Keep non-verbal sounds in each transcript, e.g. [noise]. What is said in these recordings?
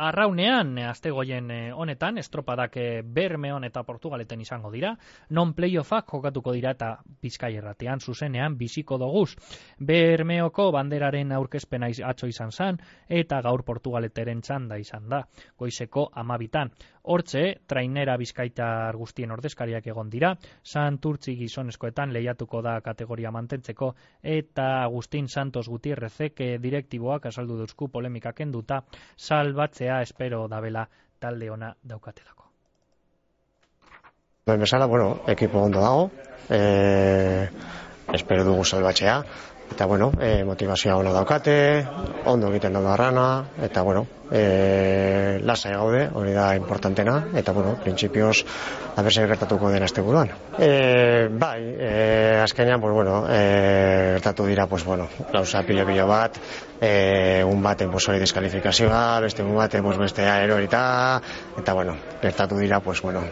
arraunean, astegoien eh, honetan, estropadak eh, Bermeon eta Portugaleten izango dira, non playoffak jokatuko dira eta bizkai erratean, zuzenean, biziko doguz. Bermeoko banderaren aurkezpena atzo izan zan, eta gaur Portugaleteren txanda izan da, goizeko amabitan. Hortze, trainera bizkaitar guztien ordezkariak egon dira, Santurtzi gizonezkoetan lehiatuko da kategoria mantentzeko, eta Agustin Santos Gutierrezek eh, direktiboak asaldu duzku polemikak enduta, salbatzea espero dabela talde ona daukatelako. Ben bezala, bueno, ekipo ondo dago, e, espero dugu salbatzea, eta bueno, e, motivazioa ona daukate, ondo egiten da arrana, eta bueno, e, lasai gaude, hori da importantena, eta bueno, printzipioz, aberse gertatuko den azte buruan. E, bai, e, azkenean, pues bueno, e, gertatu dira, pues bueno, lausa pilo-pilo bat, e, un baten, pues hori deskalifikazioa, beste un baten, pues beste aerorita, eta bueno, gertatu dira, pues bueno,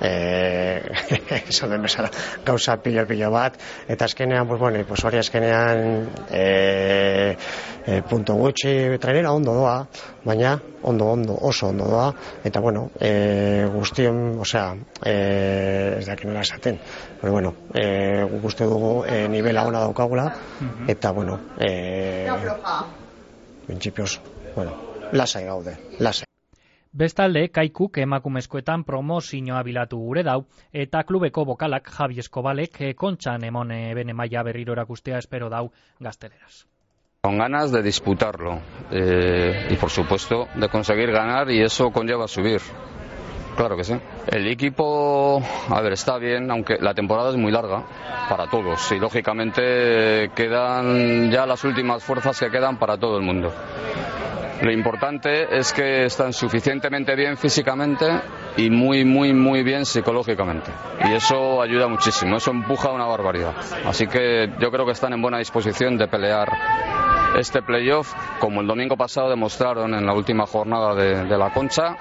eh [laughs] esan den bezala gauza pilo pilo bat. Eta azkenean pues bueno pues hori azkenean eh e, punto gutxi trainera ondo doa baina ondo ondo oso ondo doa. Eta bueno eh guztien osea eh ez dakit nola esaten pero bueno eh gustu dugu e, nivela ona daukagula. Eta bueno eh principios bueno lasai gaude lasai Bestalde, kaikuk emakumezkoetan promozioa bilatu gure dau, eta klubeko bokalak Javi Escobalek eh, kontxan emone eh, bene maia berriro erakustea espero dau gazteleraz. Con ganas de disputarlo eh, y por supuesto de conseguir ganar y eso conlleva subir. Claro que sí. El equipo, a ver, está bien, aunque la temporada es muy larga para todos y lógicamente quedan ya las últimas fuerzas que quedan para todo el mundo. Lo importante es que están suficientemente bien físicamente y muy, muy, muy bien psicológicamente. Y eso ayuda muchísimo, eso empuja una barbaridad. Así que yo creo que están en buena disposición de pelear este playoff, como el domingo pasado demostraron en la última jornada de, de la Concha,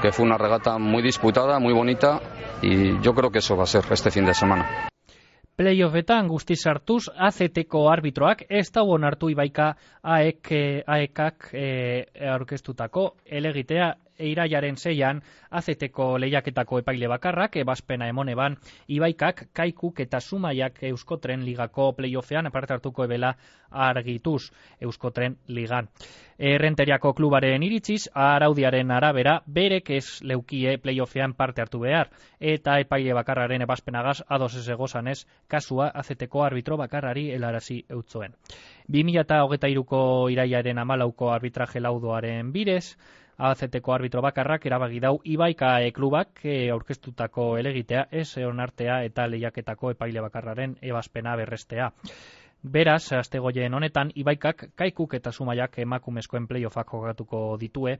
que fue una regata muy disputada, muy bonita, y yo creo que eso va a ser este fin de semana. Playoffetan guzti sartuz AZTko arbitroak ez da onartu ibaika AEK, AEKak e, aurkeztutako elegitea eiraiaren zeian azeteko lehiaketako epaile bakarrak, ebazpena emoneban, ibaikak, kaikuk eta sumaiak euskotren ligako playoffean aparte hartuko ebela argituz euskotren ligan. Errenteriako klubaren iritziz, araudiaren arabera, berek ez leukie playoffean parte hartu behar, eta epaile bakarraren ebazpenagaz ados ez egozanez, kasua azeteko arbitro bakarrari helarazi eutzoen. 2008ko iraiaren amalauko arbitraje laudoaren bidez, AZTko arbitro bakarrak erabagi dau Ibaika e klubak e, aurkeztutako elegitea ez onartea eta lehiaketako epaile bakarraren ebazpena berrestea. Beraz, astegoien honetan, Ibaikak kaikuk eta sumaiak emakumezkoen playoffak jogatuko ditue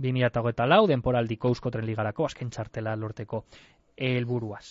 2008 lau denporaldiko euskotren ligarako azken txartela lorteko helburuaz.